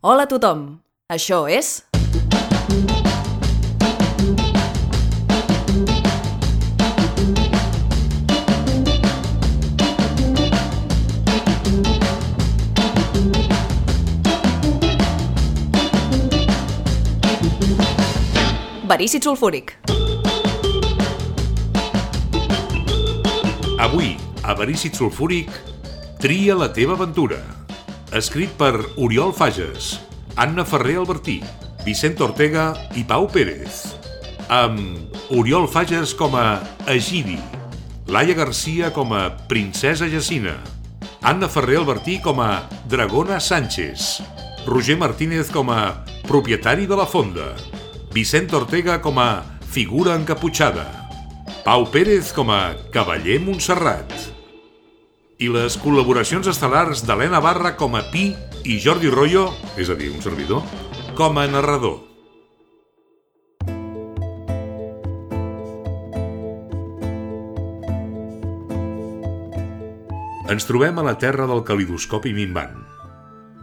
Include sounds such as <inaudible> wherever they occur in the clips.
Hola a tothom, això és... Verícid sulfúric. Avui, a Verícid Sulfúric, tria la teva aventura. Escrit per Oriol Fages, Anna Ferrer Albertí, Vicent Ortega i Pau Pérez. Amb Oriol Fages com a Egidi, Laia Garcia com a Princesa Jacina, Anna Ferrer Albertí com a Dragona Sánchez, Roger Martínez com a propietari de la fonda, Vicent Ortega com a figura encaputxada, Pau Pérez com a cavaller Montserrat i les col·laboracions estel·lars d'Helena Barra com a Pi i Jordi Rollo, és a dir, un servidor, com a narrador. Ens trobem a la terra del calidoscopi minvant.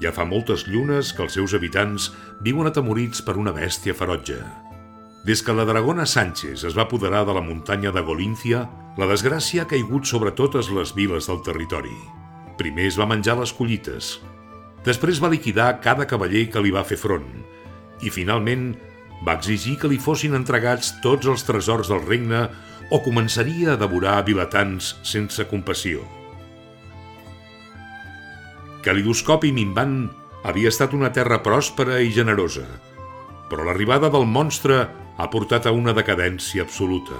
Ja fa moltes llunes que els seus habitants viuen atemorits per una bèstia ferotge. Des que la dragona Sánchez es va apoderar de la muntanya de Golíncia, la desgràcia ha caigut sobre totes les viles del territori. Primer es va menjar les collites, després va liquidar cada cavaller que li va fer front i, finalment, va exigir que li fossin entregats tots els tresors del regne o començaria a devorar vilatans sense compassió. Calidoscopi Minvant havia estat una terra pròspera i generosa, però l'arribada del monstre ha portat a una decadència absoluta.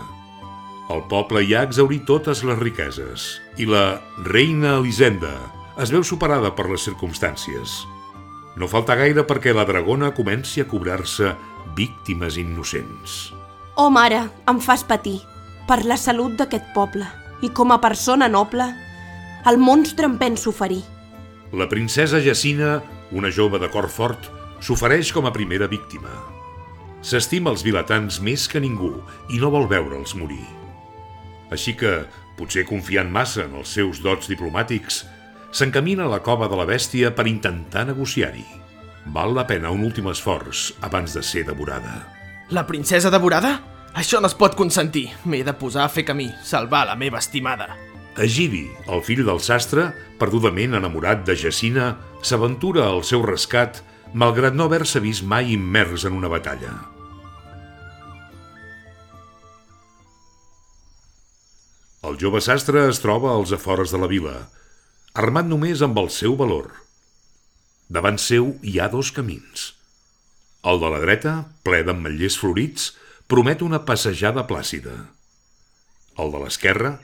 El poble hi ha exaurit totes les riqueses i la reina Elisenda es veu superada per les circumstàncies. No falta gaire perquè la dragona comenci a cobrar-se víctimes innocents. Oh, mare, em fas patir. Per la salut d'aquest poble. I com a persona noble, el monstre em penso ferir. La princesa Jacina, una jove de cor fort, s'ofereix com a primera víctima. S'estima els vilatans més que ningú i no vol veure'ls morir. Així que, potser confiant massa en els seus dots diplomàtics, s'encamina a la cova de la bèstia per intentar negociar-hi. Val la pena un últim esforç abans de ser devorada. La princesa devorada? Això no es pot consentir. M'he de posar a fer camí, salvar la meva estimada. Egidi, el fill del sastre, perdudament enamorat de Jacina, s'aventura al seu rescat malgrat no haver-se vist mai immers en una batalla. Jove sastre es troba als afores de la vila, armat només amb el seu valor. Davant seu hi ha dos camins. El de la dreta, ple d'ametllers florits, promet una passejada plàcida. El de l'esquerra,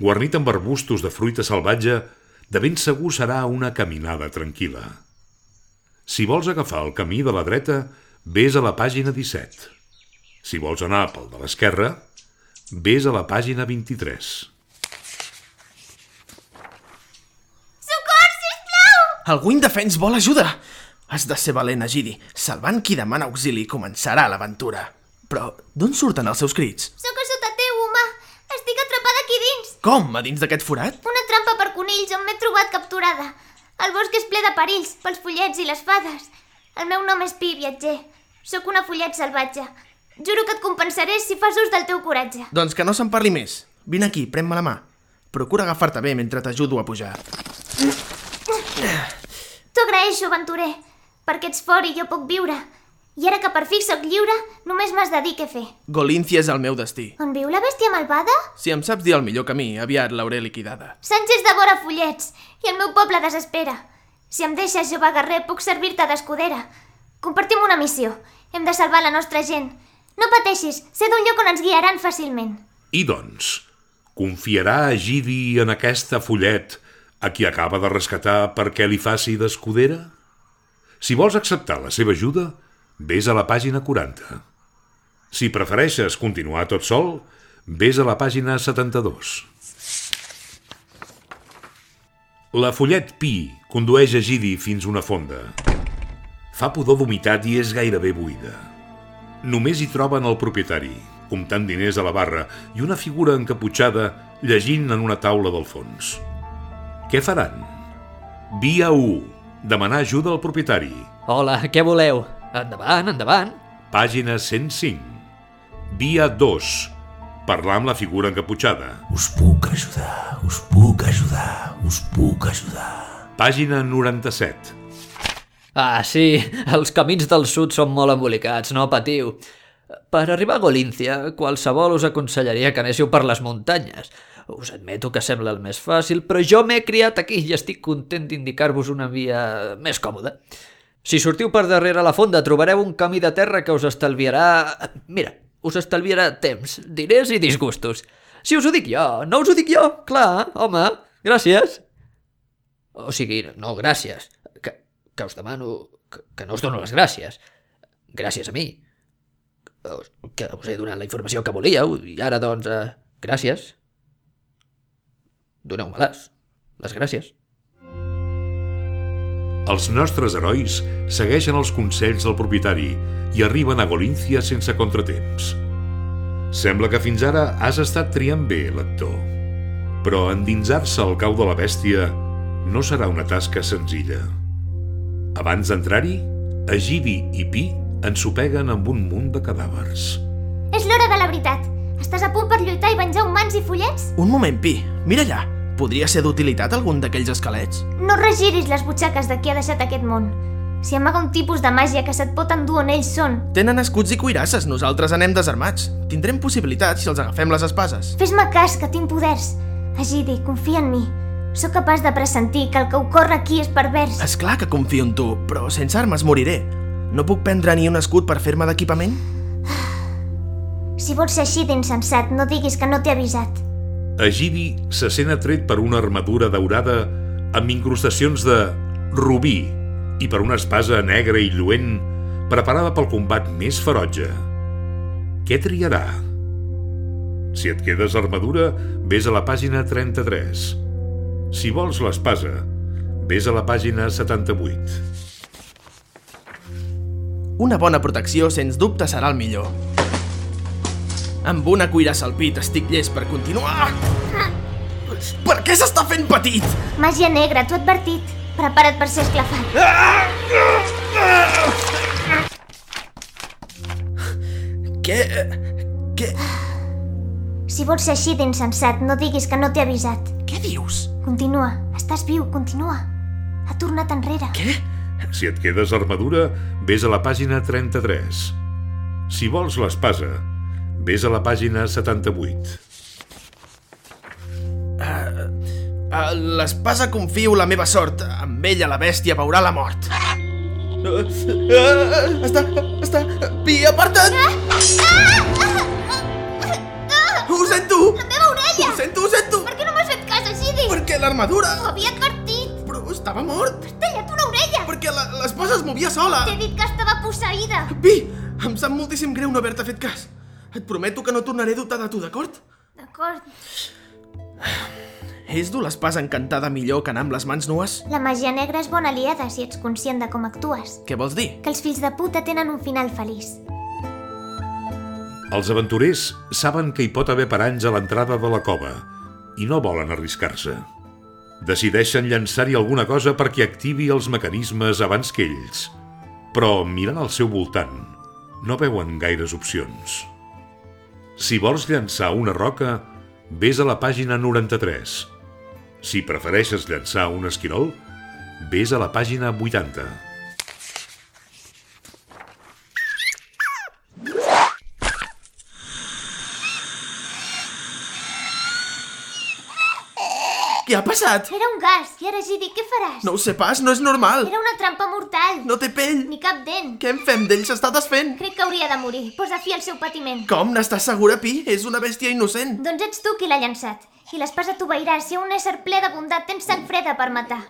guarnit amb arbustos de fruita salvatge, de ben segur serà una caminada tranquil·la. Si vols agafar el camí de la dreta, vés a la pàgina 17. Si vols anar pel de l'esquerra, vés a la pàgina 23. Socors, sisplau! Algú indefens vol ajuda! Has de ser valent, Egidi. Salvant qui demana auxili començarà l'aventura. Però d'on surten els seus crits? Sóc a sota teu, home! Estic atrapada aquí dins! Com, a dins d'aquest forat? Una trampa per conills on m'he trobat capturada. El bosc és ple de perills, pels follets i les fades. El meu nom és Pi, viatger. Sóc una follet salvatge. Juro que et compensaré si fas ús del teu coratge. Doncs que no se'n parli més. Vine aquí, pren-me la mà. Procura agafar-te bé mentre t'ajudo a pujar. T'ho agraeixo, aventurer, perquè ets fort i jo puc viure. I ara que per fi sóc lliure, només m'has de dir què fer. Golíncia és el meu destí. On viu la bèstia malvada? Si em saps dir el millor camí, aviat l'hauré liquidada. Sánchez devora follets i el meu poble desespera. Si em deixes, jove guerrer, puc servir-te d'escudera. Compartim una missió. Hem de salvar la nostra gent. No pateixis, sé d'un lloc on ens guiaran fàcilment. I doncs, confiarà Egidi en aquesta follet a qui acaba de rescatar perquè li faci d'escudera? Si vols acceptar la seva ajuda, vés a la pàgina 40. Si prefereixes continuar tot sol, vés a la pàgina 72. La follet Pi condueix a Gidi fins una fonda. Fa pudor d'humitat i és gairebé buida. Només hi troben el propietari, comptant diners a la barra, i una figura encaputxada llegint en una taula del fons. Què faran? Via 1. Demanar ajuda al propietari. Hola, què voleu? Endavant, endavant. Pàgina 105. Via 2. Parlar amb la figura encaputxada. Us puc ajudar, us puc ajudar, us puc ajudar. Pàgina 97. Ah, sí, els camins del sud són molt embolicats, no patiu. Per arribar a Golíncia, qualsevol us aconsellaria que anéssiu per les muntanyes. Us admeto que sembla el més fàcil, però jo m'he criat aquí i estic content d'indicar-vos una via més còmoda. Si sortiu per darrere la fonda, trobareu un camí de terra que us estalviarà... Mira, us estalviarà temps, diners i disgustos. Si us ho dic jo, no us ho dic jo, clar, home, gràcies. O sigui, no, gràcies, que, que us demano... Que, que no us dono les gràcies. Gràcies a mi. Que us he donat la informació que volíeu i ara, doncs, eh, gràcies. Doneu-me-les. Les gràcies. Els nostres herois segueixen els consells del propietari i arriben a Golíncia sense contratemps. Sembla que fins ara has estat triant bé, lector. Però endinsar-se al cau de la bèstia no serà una tasca senzilla. Abans d'entrar-hi, Egidi i Pi ensopeguen amb un munt de cadàvers. És l'hora de la veritat. Estàs a punt per lluitar i venjar humans i follets? Un moment, Pi, mira allà. Podria ser d'utilitat algun d'aquells esquelets? No regiris les butxaques de qui ha deixat aquest món. Si amaga un tipus de màgia que se't pot endur on ells són, Tenen escuts i cuirasses, nosaltres anem desarmats. Tindrem possibilitats si els agafem les espases. fes-me cas, que tinc poders. Agidi, confia en mi. Sóc capaç de pressentir que el que ocorre aquí és pervers. És clar que confio en tu, però sense armes moriré. No puc prendre ni un escut per fer-me d'equipament? Si vols ser així d'insensat, no diguis que no t'he avisat. Egidi se sent atret per una armadura daurada amb incrustacions de rubí i per una espasa negra i lluent preparada pel combat més ferotge. Què triarà? Si et quedes armadura, vés a la pàgina 33. Si vols l'espasa, vés a la pàgina 78. Una bona protecció, sens dubte, serà el millor. Amb una cuirassa al pit estic llest per continuar. Per què s'està fent petit? Màgia negra, t'ho he advertit. Prepara't per ser esclafat. Què... Què... Si vols ser així d'insensat, no diguis que no t'he avisat. Què dius? Continua, estàs viu, continua. Ha tornat enrere. Què? Si et quedes armadura, vés a la pàgina 33. Si vols l'espasa, vés a la pàgina 78. A l'espasa confio la meva sort. Amb ella la bèstia veurà la mort. Uh, uh, està... està... Pi, aparta't! Ho sento! La meva orella! Ho sento, ho sento! Per què no m'has fet cas, Agidi? Perquè l'armadura... T'ho havia advertit. Però estava mort! Tallat una orella. Perquè la- l'espasa es movia sola! T'he dit que estava posseïda. Pi, em sap moltíssim greu no haver-te fet cas. Et prometo que no tornaré a dubtar de tu, d'acord? D'acord. <sighs> És dur l'espasa encantada millor que anar amb les mans nues? La màgia negra és bona aliada si ets conscient de com actues. Què vols dir? Que els fills de puta tenen un final feliç. Els aventurers saben que hi pot haver paranys a l'entrada de la cova i no volen arriscar-se. Decideixen llançar-hi alguna cosa perquè activi els mecanismes abans que ells. Però, mirant al seu voltant, no veuen gaires opcions. Si vols llançar una roca, vés a la pàgina 93. Si prefereixes llançar un esquirol, vés a la pàgina 80. Què ha passat? Era un gas. I ara, Gidi, què faràs? No ho sé pas, no és normal. Era una trampa mortal. No té pell. Ni cap dent. Què en fem? D'ell s'està desfent. Crec que hauria de morir. Posa fi al seu patiment. Com? N'estàs segura, Pi? És una bèstia innocent. Doncs ets tu qui l'ha llançat. I l'espasa t'obeirà si un ésser ple de bondat tens sang freda per matar.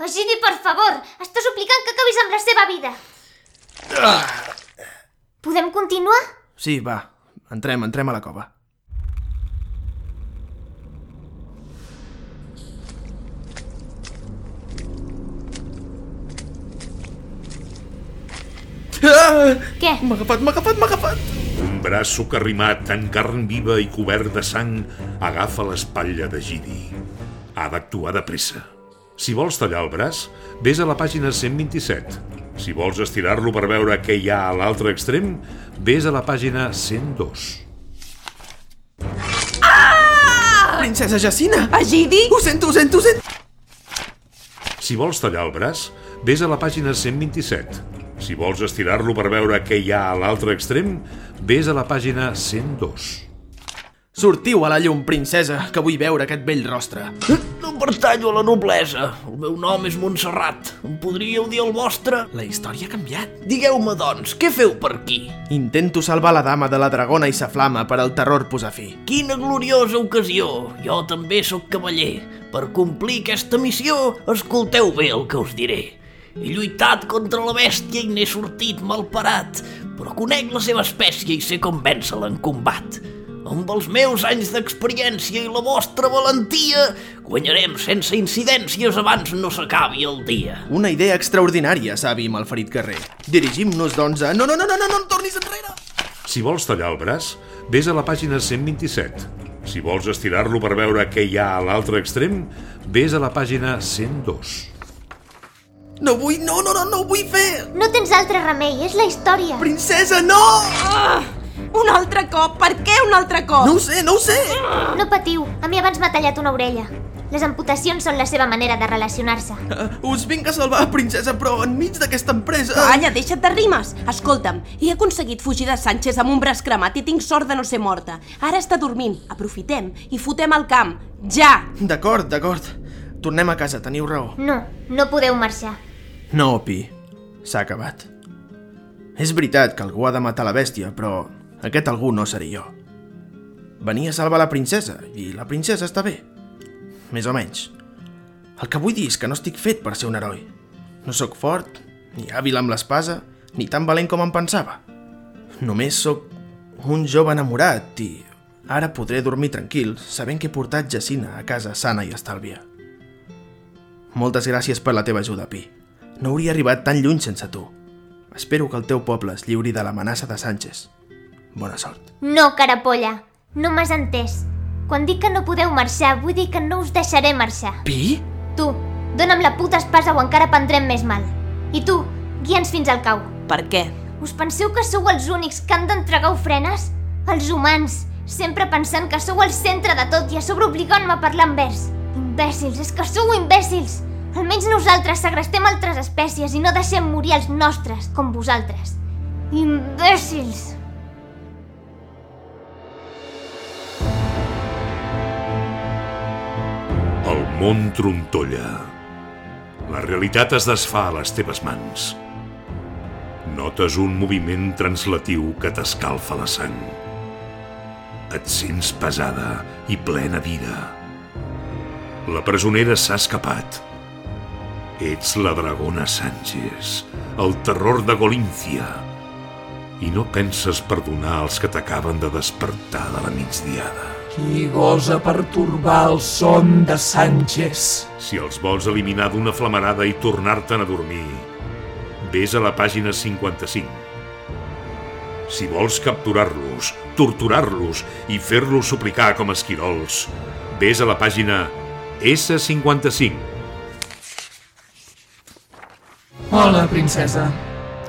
Egidi, per favor! Està suplicant que acabis amb la seva vida. Podem continuar? Sí, va. Entrem, entrem a la cova. Què? M'ha agafat, m'ha agafat, m'ha agafat! Un braç socarrimat en carn viva i cobert de sang agafa l'espatlla de Gidi. Ha d'actuar de pressa. Si vols tallar el braç, vés a la pàgina 127. Si vols estirar-lo per veure què hi ha a l'altre extrem, vés a la pàgina 102. Princesa Jacina! Egidi? Ho sento, ho sento, ho sento! Si vols tallar el braç, vés a la pàgina 127. Si vols estirar-lo per veure què hi ha a l'altre extrem, vés a la pàgina 102. Sortiu a la llum, princesa, que vull veure aquest vell rostre. No pertanyo a la noblesa. El meu nom és Montserrat. Em podríeu dir el vostre? La història ha canviat. Digueu-me, doncs, què feu per aquí? Intento salvar la dama de la dragona i sa flama per al terror posar fi. Quina gloriosa ocasió! Jo també sóc cavaller. Per complir aquesta missió, escolteu bé el que us diré. He lluitat contra la bèstia i n'he sortit malparat, però conec la seva espècie i sé com vèncer-la en combat. Amb els meus anys d'experiència i la vostra valentia, guanyarem sense incidències abans no s'acabi el dia. Una idea extraordinària, savi malferit guerrer. Dirigim-nos, doncs, a... No, no, no, no, no, no, no tornis enrere! Si vols tallar el braç, vés a la pàgina 127. Si vols estirar-lo per veure què hi ha a l'altre extrem, vés a la pàgina 102. No vull, no, no, no, no ho vull fer! No tens altre remei, és la història. Princesa, no! Un altre cop? Per què un altre cop? No ho sé, no ho sé! No patiu, a mi abans m'ha tallat una orella. Les amputacions són la seva manera de relacionar-se. Uh, us vinc a salvar, princesa, però enmig d'aquesta empresa... Calla, deixa't de rimes. Escolta'm, he aconseguit fugir de Sánchez amb un braç cremat i tinc sort de no ser morta. Ara està dormint. Aprofitem i fotem al camp. Ja! D'acord, d'acord. Tornem a casa, teniu raó. No, no podeu marxar. No, Pi. S'ha acabat. És veritat que algú ha de matar la bèstia, però aquest algú no seré jo. Venia a salvar la princesa, i la princesa està bé. Més o menys. El que vull dir és que no estic fet per ser un heroi. No sóc fort, ni hàbil amb l'espasa, ni tan valent com em pensava. Només sóc un jove enamorat i ara podré dormir tranquil sabent que he portat Jacina a casa sana i estàlvia. Moltes gràcies per la teva ajuda, Pi. No hauria arribat tan lluny sense tu. Espero que el teu poble es lliuri de l'amenaça de Sánchez. Bona sort. No, carapolla. No m'has entès. Quan dic que no podeu marxar, vull dir que no us deixaré marxar. Pi? Tu, dona'm la puta espasa o encara prendrem més mal. I tu, guia'ns fins al cau. Per què? Us penseu que sou els únics que han d'entregar ofrenes? Els humans, sempre pensant que sou el centre de tot i a sobre obligant-me a parlar en vers. Imbècils, és que sou imbècils! Almenys nosaltres segrestem altres espècies i no deixem morir els nostres, com vosaltres. Imbècils! El món trontolla. La realitat es desfà a les teves mans. Notes un moviment translatiu que t'escalfa la sang. Et sents pesada i plena vida. La presonera s'ha escapat. Ets la dragona Sánchez, el terror de Golíncia. I no penses perdonar els que t'acaben de despertar de la migdiada. Qui gosa pertorbar el son de Sánchez? Si els vols eliminar d'una flamarada i tornar-te'n a dormir, vés a la pàgina 55. Si vols capturar-los, torturar-los i fer-los suplicar com esquirols, vés a la pàgina S55. Hola, princesa.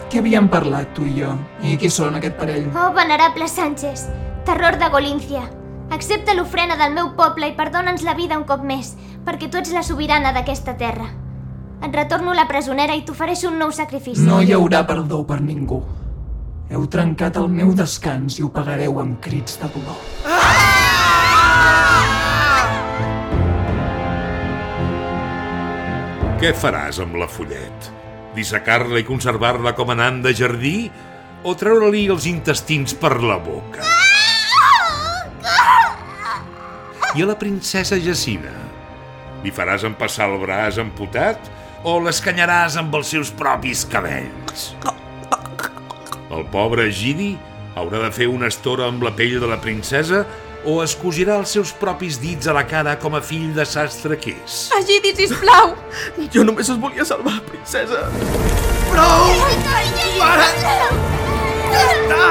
Què havíem parlat tu i jo? I qui són aquest parell? Oh, venerable Sánchez, terror de Golíncia. Accepta l'ofrena del meu poble i perdona'ns la vida un cop més, perquè tu ets la sobirana d'aquesta terra. Et retorno la presonera i t'ofereixo un nou sacrifici. No hi haurà perdó per ningú. Heu trencat el meu descans i ho pagareu amb crits de dolor. Què faràs amb la fullet? Dissecar-la i conservar-la com a nan de jardí? O treure-li els intestins per la boca? I a la princesa Jacina? Li faràs empassar el braç amputat o l'escanyaràs amb els seus propis cabells? El pobre Gidi haurà de fer una estora amb la pell de la princesa o es cosirà els seus propis dits a la cara com a fill de sastre que és? Egidi, sisplau! Jo només us volia salvar, princesa. Prou! Para! Ja està!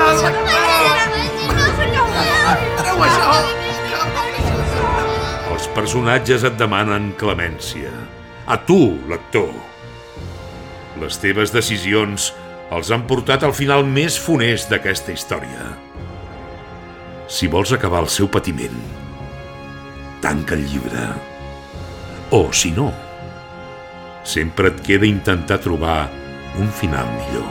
Treu això! Els personatges et demanen clemència. a tu, lector. Les teves decisions els han portat al final més funest d'aquesta història. Si vols acabar el seu patiment, tanca el llibre. O, si no, sempre et queda intentar trobar un final millor.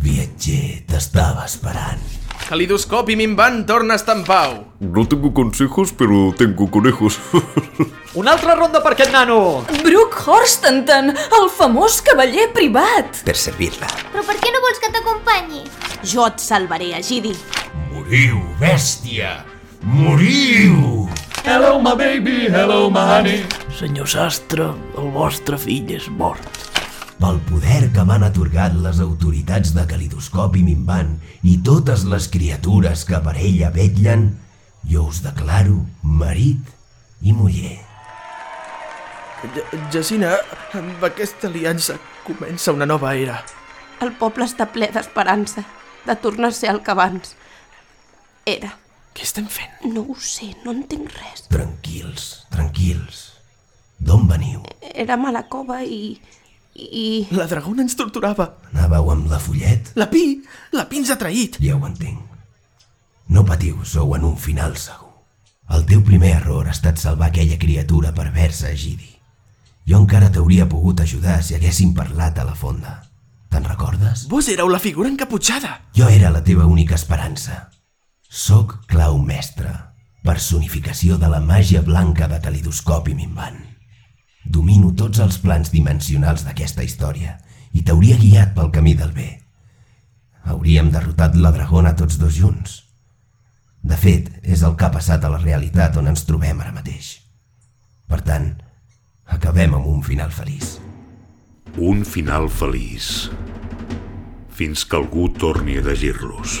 Viatger, t'estava esperant. Calidoscopi minvant torna a estar en pau. No tengo consejos, pero tengo conejos. <laughs> Una altra ronda per aquest nano! Brooke Horstenton, el famós cavaller privat. Per servir-la. Però per què no vols que t'acompanyi? Jo et salvaré, Egidi. Moriu, bèstia! Moriu! Hello, my baby, hello, my honey. Senyor sastre, el vostre fill és mort. Pel poder que m'han atorgat les autoritats de calidoscopi minvant i totes les criatures que per ella vetllen, jo us declaro marit i muller. Ja- Jacina, amb aquesta aliança comença una nova era. El poble està ple d'esperança, de tornar a ser el que abans. Era. Què estem fent? No ho sé, no entenc res. Tranquils, tranquils. D'on veniu? Érem a la cova i... i... La dragona ens torturava. Anàveu amb la follet? La Pi, la Pi ens ha traït. Ja ho entenc. No patiu, sou en un final segur. El teu primer error ha estat salvar aquella criatura perversa, Gidi. Jo encara t'hauria pogut ajudar si haguéssim parlat a la fonda. Te'n recordes? Vos éreu la figura encaputxada. Jo era la teva única esperança. Soc Clau Mestre, personificació de la màgia blanca de calidoscopi minvant. Domino tots els plans dimensionals d'aquesta història i t'hauria guiat pel camí del bé. Hauríem derrotat la dragona tots dos junts. De fet, és el que ha passat a la realitat on ens trobem ara mateix. Per tant, acabem amb un final feliç. Un final feliç. Fins que algú torni a llegir-los.